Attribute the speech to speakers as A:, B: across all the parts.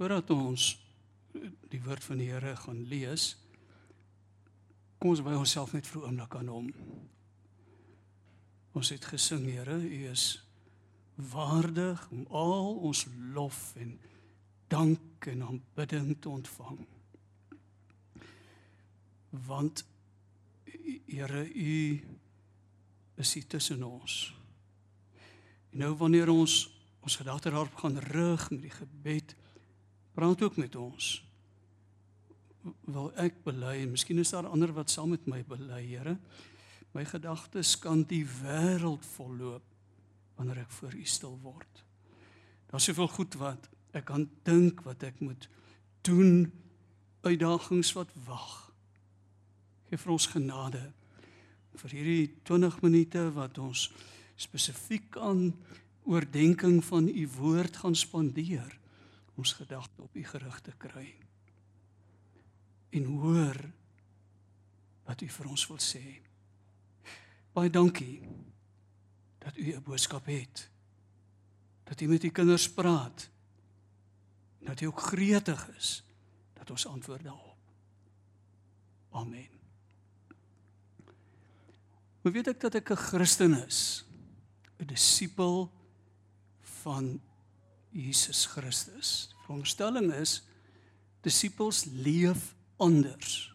A: Voordat ons die woord van die Here gaan lees, kom ons wy onsself net vir 'n oomblik aan hom. Ons het gesing, Here, U is waardig om al ons lof en dank en aanbidding te ontvang. Want Here, U is hier tussen ons. En nou wanneer ons ons gedagte daarop gaan rig met die gebed, praat ook met ons. Wil ek bely en miskien is daar ander wat saam met my bely, Here. My gedagtes kan die wêreld volloop wanneer ek voor U stil word. Daar's soveel goed wat ek kan dink wat ek moet doen, uitdagings wat wag. Geef vir ons genade vir hierdie 20 minute wat ons spesifiek aan oordeenking van u woord gaan spandeer ons gedagte op u gerig te kry. En hoor wat u vir ons wil sê. Baie dankie dat u 'n boodskap het. Dat u met u kinders praat. Dat u ook gretig is dat ons antwoord daarop. Amen. Hoe weet ek dat ek 'n Christen is? 'n Disipel van Jesus Christus. Die veronderstelling is disippels leef anders.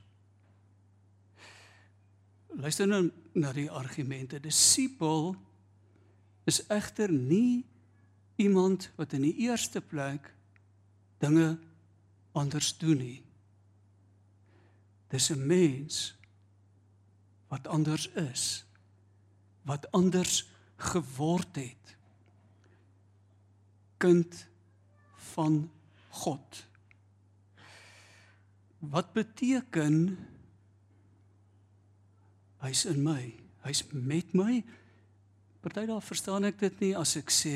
A: Luister nou na die argumente. Disipel is egter nie iemand wat in die eerste plek dinge anders doen nie. Dis 'n mens wat anders is. Wat anders geword het kind van God. Wat beteken hy's in my, hy's met my? Party daar verstaan ek dit nie as ek sê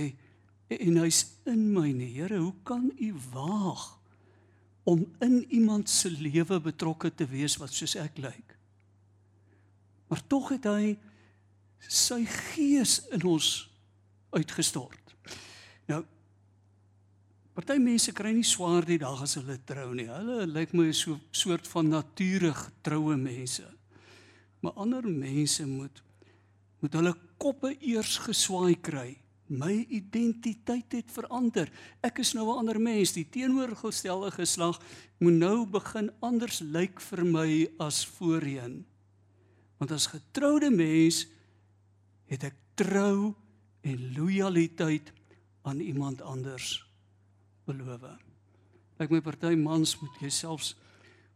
A: en hy's in my nie. Here, hoe kan u waag om in iemand se lewe betrokke te wees wat soos ek lyk? Maar tog het hy sy gees in ons uitgestort. Party mense kry nie swaar die dag as hulle trou nie. Hulle lyk my so soort van natuurlik troue mense. Maar ander mense moet moet hulle koppe eers geswaai kry. My identiteit het verander. Ek is nou 'n ander mens. Die teenoorgestelde geslag moet nou begin anders lyk vir my as voorheen. Want as getroude mens het ek trou en lojaliteit aan iemand anders beloof. Lyk my party mans moet jouself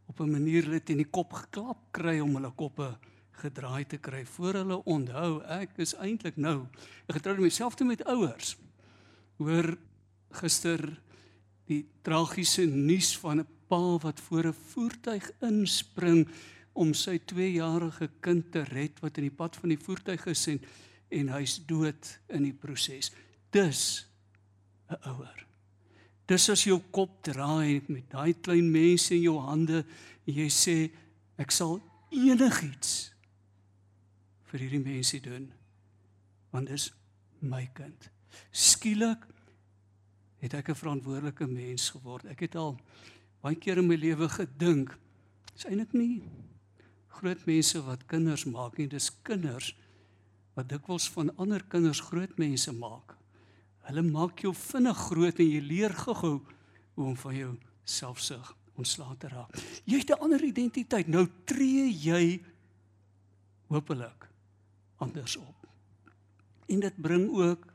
A: op 'n manier net in die kop geklap kry om hulle koppe gedraai te kry voor hulle onthou ek is eintlik nou getroud met myself te met ouers. Hoor gister die tragiese nuus van 'n pa wat voor 'n voertuig inspring om sy 2-jarige kind te red wat in die pad van die voertuig is en en hy's dood in die proses. Dis 'n ouer. Dis as jou kop draai met daai klein mense in jou hande en jy sê ek sal enigiets vir hierdie mense doen want dis my kind. Skielik het ek 'n verantwoordelike mens geword. Ek het al baie keer in my lewe gedink is eintlik nie groot mense wat kinders maak nie, dis kinders wat dikwels van ander kinders groot mense maak. Hulle maak jou vinnig groot en jy leer gou-gou hoe om van jou selfsug ontslae te raak. Jy het 'n ander identiteit. Nou tree jy hopelik anders op. En dit bring ook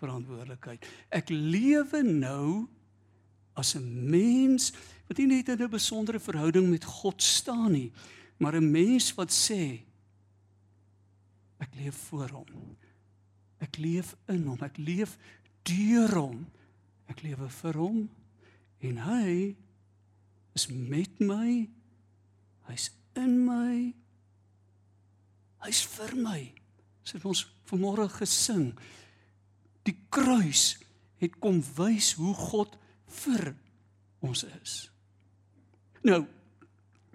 A: verantwoordelikheid. Ek lewe nou as 'n mens wat nie net in 'n besondere verhouding met God staan nie, maar 'n mens wat sê ek leef voor hom. Ek leef in hom, ek leef deur hom. Ek lewe vir hom en hy is met my. Hy's in my. Hy's vir my. Sit ons vanmôre gesing. Die kruis het kom wys hoe God vir ons is. Nou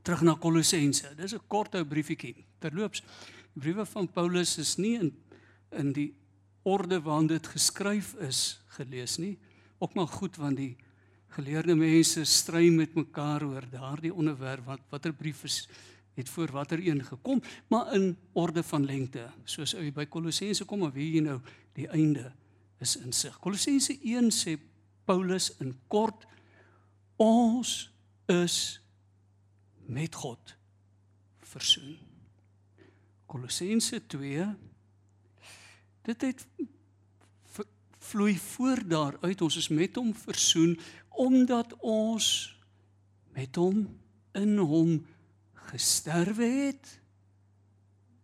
A: terug na Kolossense. Dis 'n kort ou briefietjie. Terloops, die briewe van Paulus is nie in in die orde waarin dit geskryf is gelees nie. Ook maar goed want die geleerde mense stry met mekaar oor daardie onderwerp wat watter brief is het voor watter een gekom, maar in orde van lengte. Soos jy by Kolossense kom, maar wie jy nou die einde is in sig. Kolossense 1 sê Paulus in kort ons is met God versoen. Kolossense 2 dit het vloei voort daaruit ons is met hom versoen omdat ons met hom in hom gesterwe het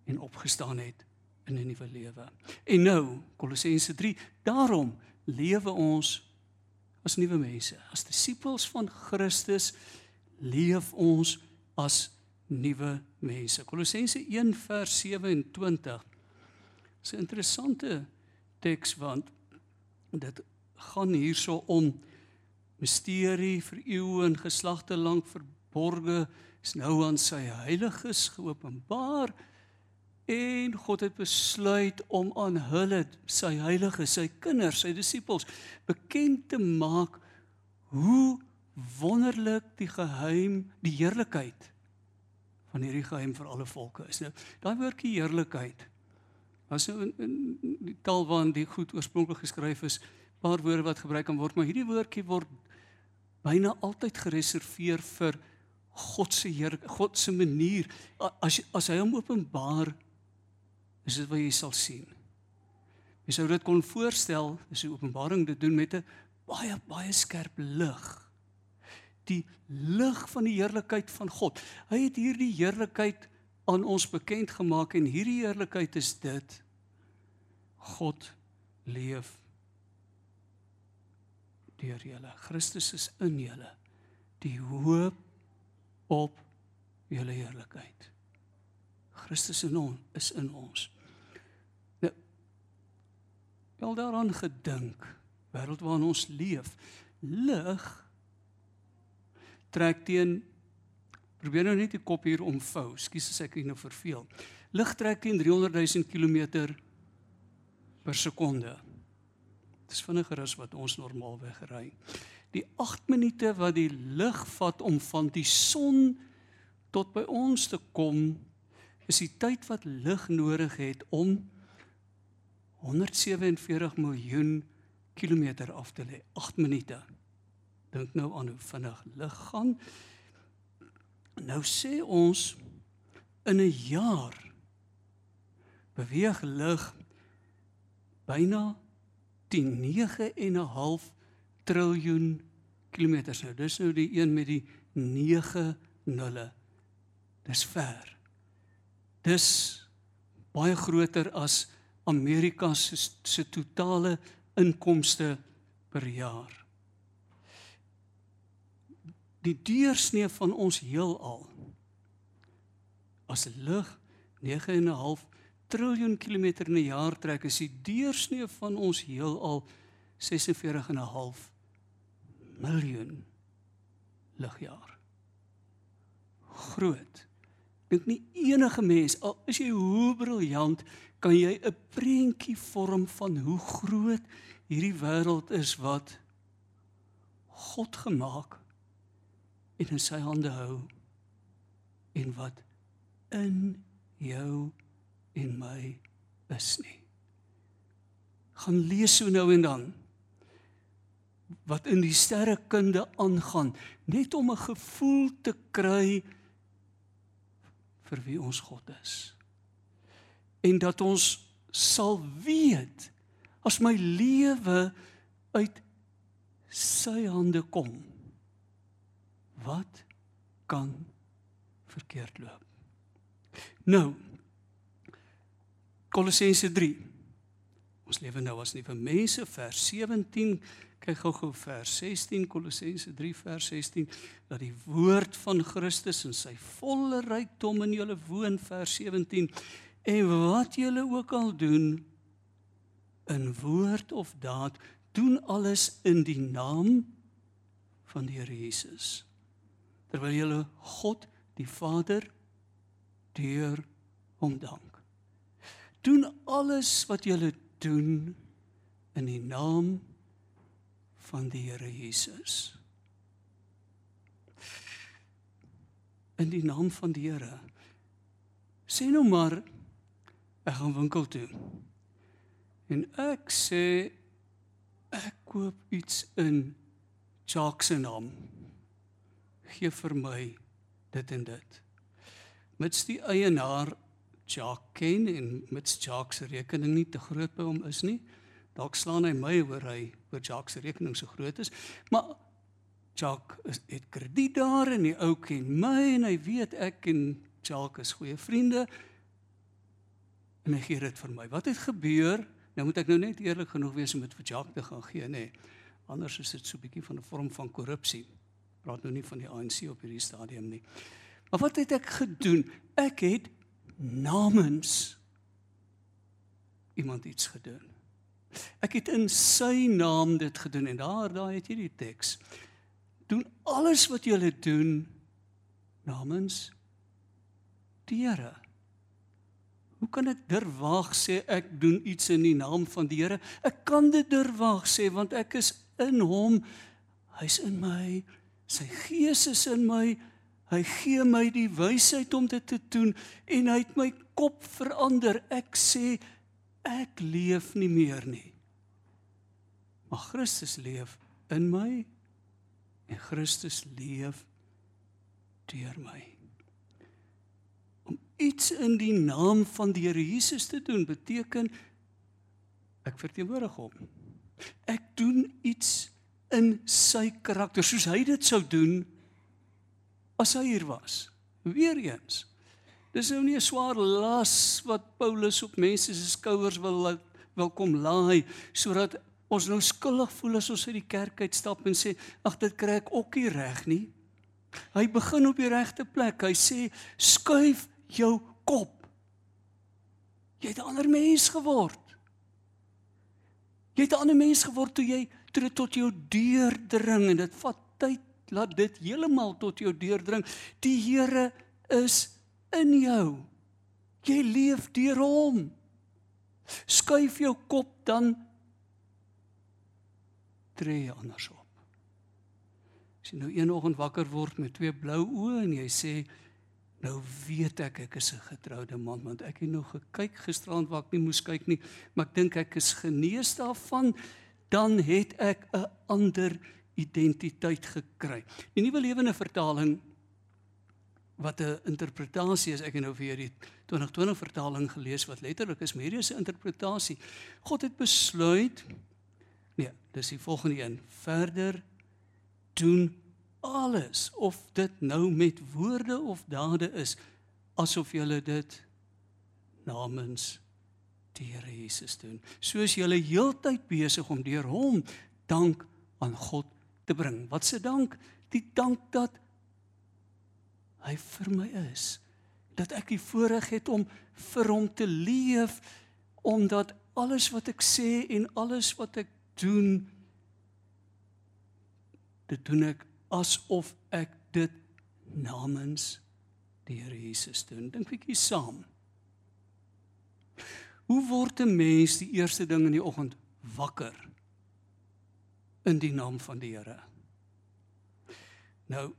A: en opgestaan het in 'n nuwe lewe. En nou Kolossense 3, daarom lewe ons as nuwe mense, as disippels van Christus leef ons as nuwe mense. Kolossense 1 vers 27. Dis 'n interessante teks want dit gaan hierso om misterie vir eeue en geslagte lank verborge is nou aan sy heiliges geopenbaar en God het besluit om aan hulle sy heiliges sy kinders sy disippels bekend te maak hoe wonderlik die geheim die heerlikheid van hierdie geheim vir alle volke is. Nou daai woordjie heerlikheid was nou in, in die taal waarin die goed oorspronklik geskryf is paar woorde wat gebruik kan word maar hierdie woordjie word byna altyd gereserveer vir God se Heer, God se manier as as hy hom openbaar is dit wat jy sal sien. Jy sou dit kon voorstel as 'n openbaring dit doen met 'n baie baie skerp lig. Die lig van die heerlikheid van God. Hy het hierdie heerlikheid aan ons bekend gemaak en hierdie heerlikheid is dit God leef deur julle. Christus is in julle. Die hoop op julle heerlikheid. Christus in ons is in ons. Nou wel daaraan gedink wêreld waarin ons leef. Lig trek teen probeer nou net die kop hier omvou. Ekskuus as ek nou verveel. Lig trek teen 300 000 km per sekonde. Dit is vinniger as wat ons normaalweg ry. Die 8 minute wat die lig vat om van die son tot by ons te kom, is die tyd wat lig nodig het om 147 miljoen kilometer af te lê. 8 minute. Dink nou aan hoe vinnig lig gaan. Nou sê ons in 'n jaar beweeg lig byna 9 en 'n half triljoen kilometers nou. Dis nou die een met die 9 nulle. Dis ver. Dis baie groter as Amerika se se totale inkomste per jaar. Die deursnee van ons heelal as lig 9 en 'n half triljoen kilometer in 'n jaar trek is die deursnee van ons heelal 46 en 'n half miljoen ligjaar. Groot. Dink nie enige mens al is jy hoe briljant kan jy 'n prentjie vorm van hoe groot hierdie wêreld is wat God gemaak en in sy hande hou en wat in jou en my is nie. Gaan lees so nou en dan wat in die sterrekunde aangaan, net om 'n gevoel te kry vir wie ons God is. En dat ons sal weet as my lewe uit sy hande kom, wat kan verkeerd loop? Nou, Kolossense 3. Ons lewe nou as nuwe mense vers 17 kyk gou-gou vers 16 Kolossense 3 vers 16 dat die woord van Christus in sy volle rykdom in julle woon vers 17 en wat julle ook al doen in woord of daad doen alles in die naam van die Here Jesus terwyl julle God die Vader deur hom dank. Doen alles wat julle doen in die naam van die Here Jesus. In die naam van die Here. Sê nou maar ek gaan winkel toe. En ek sê ek koop iets in Jacques se naam. Gee vir my dit en dit. Mits die eienaar Jacques ken en mits Jacques se rekening nie te groot by hom is nie, dalk slaan hy my oor hy oor Jacques se rekening so groot is, maar Jacques het krediet daar en die ou ken my en hy weet ek en Jacques is goeie vriende. En hy gee dit vir my. Wat het gebeur? Nou moet ek nou net eerlik genoeg wees om dit vir Jacques te gaan gee, nê. Nee. Anders is dit so 'n bietjie van 'n vorm van korrupsie. Praat nou nie van die ANC op hierdie stadium nie. Maar wat het ek gedoen? Ek het namens iemand iets gedoen. Ek het in sy naam dit gedoen en daar daar het jy die teks doen alles wat jy doen namens die Here. Hoe kan ek durwaag sê ek doen iets in die naam van die Here? Ek kan dit durwaag sê want ek is in hom. Hy's in my. Sy gees is in my. Hy gee my die wysheid om dit te doen en hy het my kop verander. Ek sê ek leef nie meer nie. Maar Christus leef in my en Christus leef deur my. Om iets in die naam van die Here Jesus te doen beteken ek verteenwoordig hom. Ek doen iets in sy karakter soos hy dit sou doen as hy hier was. Weereens. Dis nou nie 'n swaar las wat Paulus op mense se skouers wil wil kom laai sodat ons nou skuldig voel as ons uit die kerk uitstap en sê ag dit kry ek ook nie reg nie. Hy begin op die regte plek. Hy sê skuif jou kop. Jy het 'n ander mens geword. Jy het 'n ander mens geword toe jy dit tot jou deurdring en dit vat tyd laat dit heeltemal tot jou deurdring. Die Here is in jou. Jy leef deur hom. Skuif jou kop dan tree anders op. As jy nou een oggend wakker word met twee blou oë en jy sê nou weet ek ek is 'n getroude man want ek het nog gekyk gisterand waar ek nie moes kyk nie, maar ek dink ek is genees daarvan, dan het ek 'n ander identiteit gekry. Die nuwe lewende vertaling wat 'n interpretasie is, ek het nou vir hierdie 2020 vertaling gelees wat letterlik is, is 'n interpretasie. God het besluit Nee, dis die volgende een. Verder doen alles of dit nou met woorde of dade is asof jy dit namens die Here Jesus doen. Soos jy heeltyd besig om deur hom dank aan God te bring. Wat se dank? Die dank dat hy vir my is. Dat ek die voorreg het om vir hom te leef omdat alles wat ek sê en alles wat ek doen dit doen ek asof ek dit namens die Here Jesus doen. Dink bietjie saam. Hoe word 'n mens die eerste ding in die oggend wakker in die naam van die Here? Nou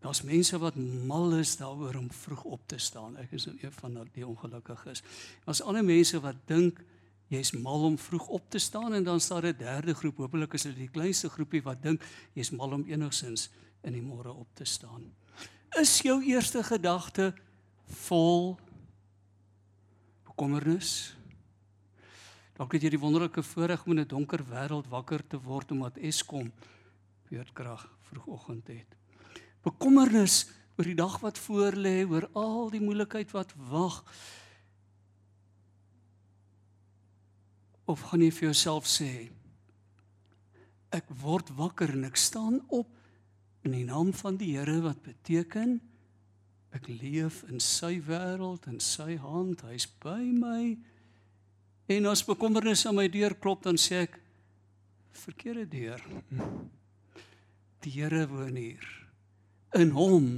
A: daar's mense wat mal is daaroor om vroeg op te staan. Ek is nou een van die ongelukkiges. Daar's ander mense wat dink jy's mal om vroeg op te staan en dan staan 'n derde groep, hopelik is dit die kleinste groepie wat dink jy's mal om enigsins in die môre op te staan. Is jou eerste gedagte vol bekommernis? Dalk het jy die wonderlike voorreg om in 'n donker wêreld wakker te word omdat Eskom beurtkrag vroegoggend het. Bekommernis oor die dag wat voorlê, oor al die moeilikheid wat wag. of gaan jy vir jouself sê ek word wakker en ek staan op in die naam van die Here wat beteken ek leef in sy wêreld en sy hand hy's by my. En as bekommernis aan my deur klop dan sê ek verkeerde deur. Die Here woon hier. In hom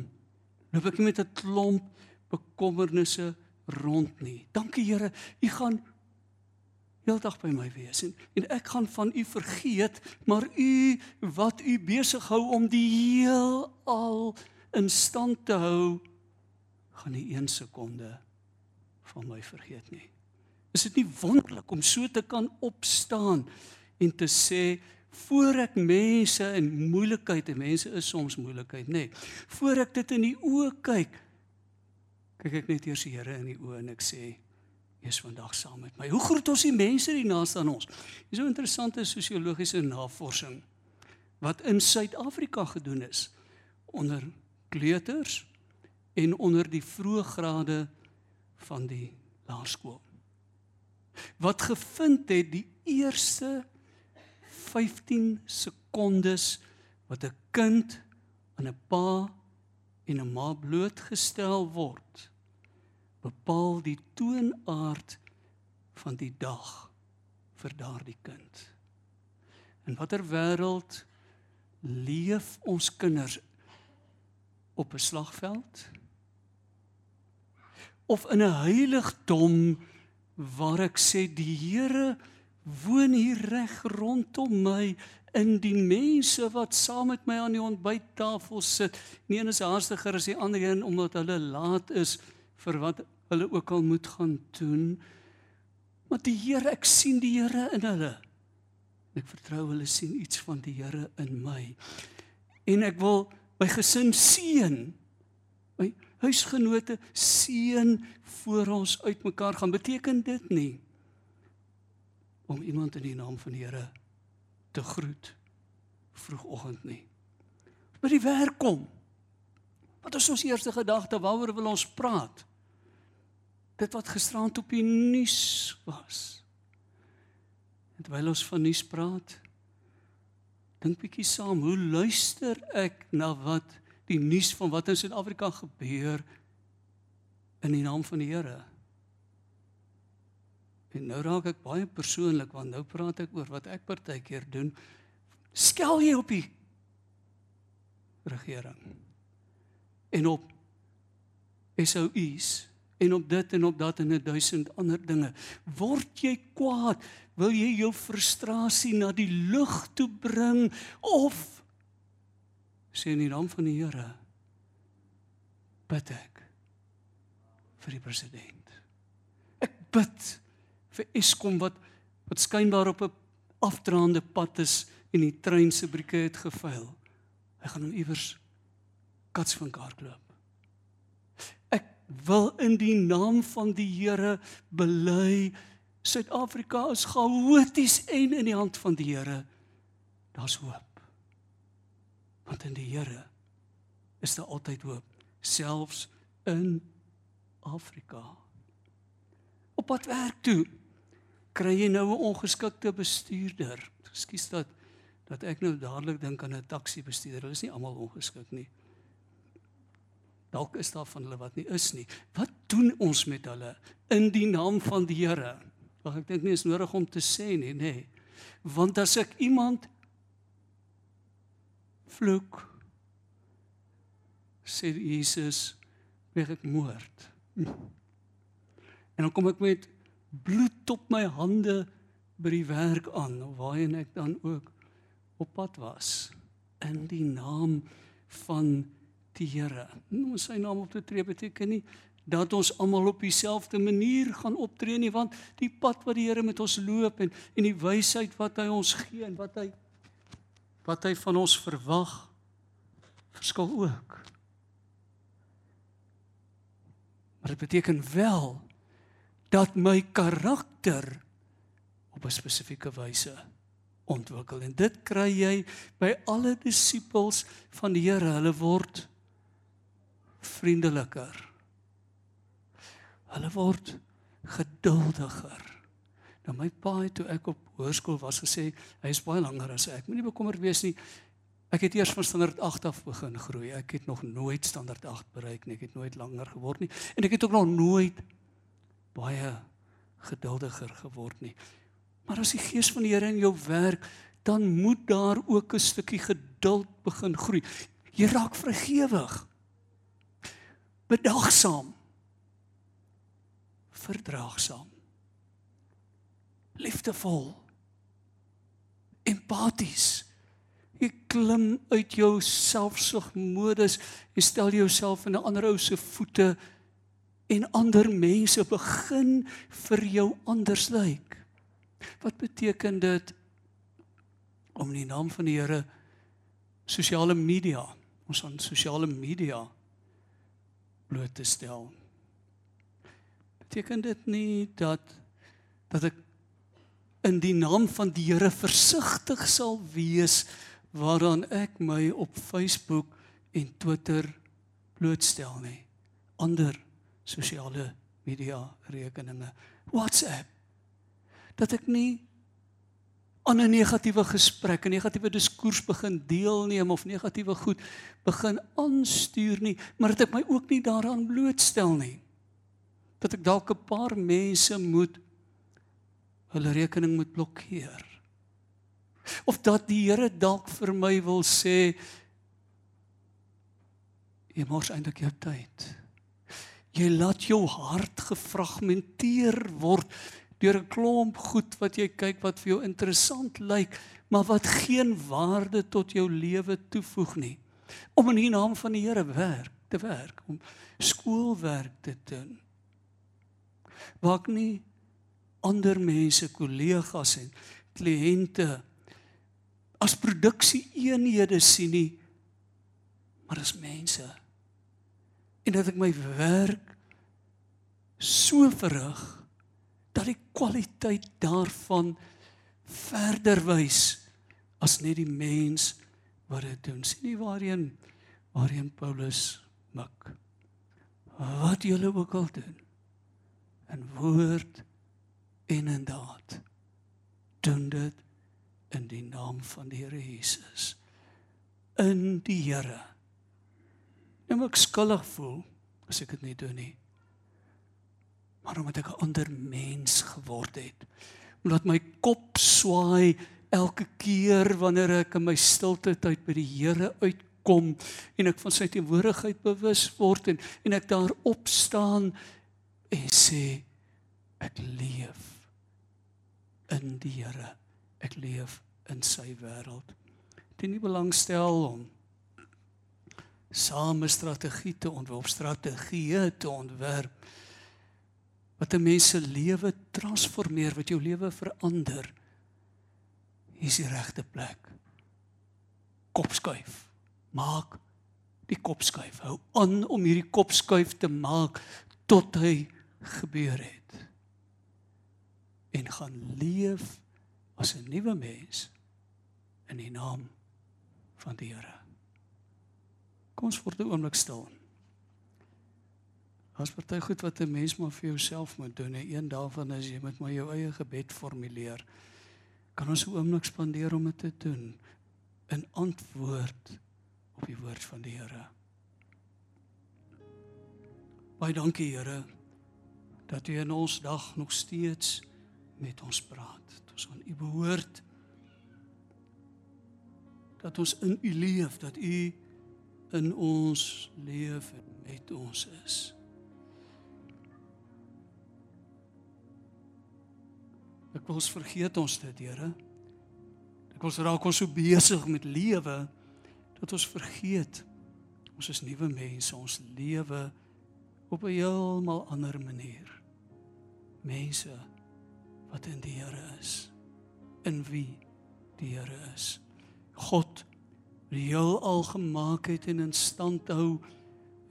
A: loop ek met 'n klomp bekommernisse rond nie. Dankie Here. U gaan heeldag by my wees en, en ek gaan van u vergeet, maar u wat u besig hou om die heel al in stand te hou, gaan nie 1 sekonde van my vergeet nie. Is dit nie wonderlik om so te kan opstaan en te sê voor ek mense in moeilikheid, en mense is soms moeilikheid, nê. Nee, voor ek dit in die oë kyk, kyk ek net eers die Here in die oë en ek sê, "Jy is vandag saam met my." Hoe groet ons die mense hier naaste aan ons? Dis 'n interessante sosiologiese navorsing wat in Suid-Afrika gedoen is onder kleuters en onder die vroeë grade van die laerskool. Wat gevind het die eerste 15 sekondes wat 'n kind aan 'n pa en 'n ma blootgestel word, bepaal die toonaard van die dag vir daardie kind. In watter wêreld leef ons kinders op 'n slagveld? Of in 'n heiligdom waar ek sê die Here woon hier reg rondom my in die mense wat saam met my aan die ontbyttafel sit. Nie een is haastiger as die ander een omdat hulle laat is vir wat hulle ook al moet gaan doen. Maar die Here, ek sien die Here in hulle. Ek vertrou hulle sien iets van die Here in my. En ek wil my gesin seën. My huisgenote seën voor ons uitmekaar gaan. Beteken dit nie om iemand in die naam van die Here te groet vroegoggend nie. By die werk kom. Wat is ons eerste gedagte? Waaroor wil ons praat? Dit wat gisterand op die nuus was. En terwyl ons van nuus praat, dink bietjie saam, hoe luister ek na wat die nuus van wat in Suid-Afrika gebeur in die naam van die Here? En nou raak ek baie persoonlik want nou praat ek oor wat ek partykeer doen. Skel jy op die regering. En op SOU's en op dit en op dat en 'n duisend ander dinge. Word jy kwaad? Wil jy jou frustrasie na die lug toe bring of sê in die naam van die Here bid ek vir die president. Ek bid vir Eskom wat wat skynbaar op 'n afdraande pad is en die trein se brieke het gevuil. Hy gaan hom iewers kats van kaart loop. Ek wil in die naam van die Here bely Suid-Afrika is chaoties en in die hand van die Here daar's hoop. Want in die Here is daar altyd hoop, selfs in Afrika. Op pad werk toe kry jy nou 'n ongeskikte bestuurder. Ekskuus dat dat ek nou dadelik dink aan 'n taxi bestuurder. Hulle is nie almal ongeskik nie. Dalk is daar van hulle wat nie is nie. Wat doen ons met hulle in die naam van die Here? Wag, ek dink nie is nodig om te sê nie, nê. Nee. Want as ek iemand vloek sê Jesus, weg ek moord. En dan kom ek met bloed op my hande by die werk aan waarheen ek dan ook op pad was in die naam van die Here. Om sy naam op te tree beteken nie dat ons almal op dieselfde manier gaan optree nie want die pad wat die Here met ons loop en en die wysheid wat hy ons gee en wat hy wat hy van ons verwag verskil ook. Maar dit beteken wel dat my karakter op 'n spesifieke wyse ontwikkel. En dit kry jy by alle disippels van die Here hulle word vriendeliker. Hulle word geduldiger nou my pa het toe ek op hoërskool was gesê hy is baie langer as ek moenie bekommerd wees nie ek het eers van standaard 8 af begin groei ek het nog nooit standaard 8 bereik nie ek het nooit langer geword nie en ek het ook nog nooit baie geduldiger geword nie. Maar as die gees van die Here in jou werk, dan moet daar ook 'n stukkie geduld begin groei. Jy raak vergewig. Bedagsaam. Verdraagsaam. Liefdevol. Empaties. Jy klim uit jou selfsugmodus en stel jouself in 'n ander ou se voete en ander mense begin vir jou anders lyk. Wat beteken dit om in die naam van die Here sosiale media, ons aan sosiale media bloot te stel? Beteken dit nie dat dat ek in die naam van die Here versigtig sal wees waaraan ek my op Facebook en Twitter blootstel nie. Ander sosiale media rekeninge, WhatsApp. Dat ek nie aan 'n negatiewe gesprek, 'n negatiewe diskurs begin deelneem of negatiewe goed begin aanstuur nie, maar dat ek my ook nie daaraan blootstel nie. Dat ek dalk 'n paar mense moet hulle rekening moet blokkeer. Of dat die Here dalk vir my wil sê jy mors eintlik jou tyd. Jy laat jou hart gefragmenteer word deur 'n klomp goed wat jy kyk wat vir jou interessant lyk, maar wat geen waarde tot jou lewe toevoeg nie. Om in die naam van die Here werk, te werk, om skoolwerk te doen. Waar ek nie ander mense, kollegas en kliënte as produksieeenhede sien nie, maar as mense. En dat ek my werk so verrig dat die kwaliteit daarvan verder wys as net die mens wat dit doen. Sien nie waarheen waarheen Paulus mik. Wat julle ook al doen in woord en in daad doen dit in die naam van die Here Jesus. In die Here. Nou ek skuldig voel as ek dit nie doen nie. Maar omdat ek 'n ander mens geword het. Omdat my kop swaai elke keer wanneer ek in my stilte tyd by die Here uitkom en ek van sy teenwoordigheid bewus word en en ek daar opstaan en sê ek leef in die Here. Ek leef in sy wêreld. Dit nie belangstel om same strategie te ontwerp, strategieë te ontwerp wat 'n mens se lewe transformeer, wat jou lewe verander. Hier is die regte plek. Kop skuif. Maak die kop skuif. Hou aan om hierdie kop skuif te maak tot hy gebeur het en gaan leef as 'n nuwe mens in die naam van die Here. Kom ons word 'n oomblik stil. As party goed wat 'n mens maar vir jouself moet doen, en een daarvan is jy moet maar jou eie gebed formuleer. Kan ons 'n oomblik spandeer om dit te doen in antwoord op die woord van die Here. Baie dankie Here dat U in ons dag nog steeds met ons praat. Dat ons aan U behoort. Dat ons in U leef, dat U in ons leef en met ons is. Ek wil ons vergeet ons dit, Here. Ek wil raak ons so besig met lewe dat ons vergeet ons is nuwe mense, ons lewe op 'n heeltemal ander manier. Mense wat in die Here is. In wie die Here is. God die heelal gemaak het en in stand hou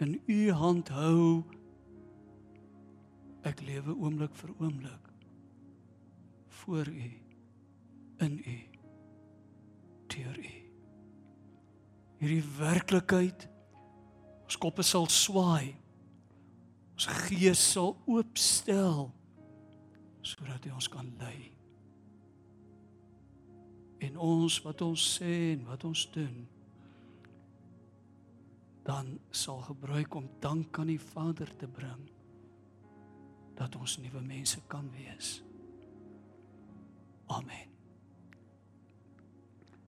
A: in u hand hou. Ek lewe oomblik vir oomblik voor u in u deur u. Hierdie werklikheid ons koppe sal swaai. Ons gees sal oopstel sodat hy ons kan lei. En ons wat ons sê en wat ons doen dan sal gebruik om dank aan die Vader te bring dat ons nuwe mense kan wees. Amen.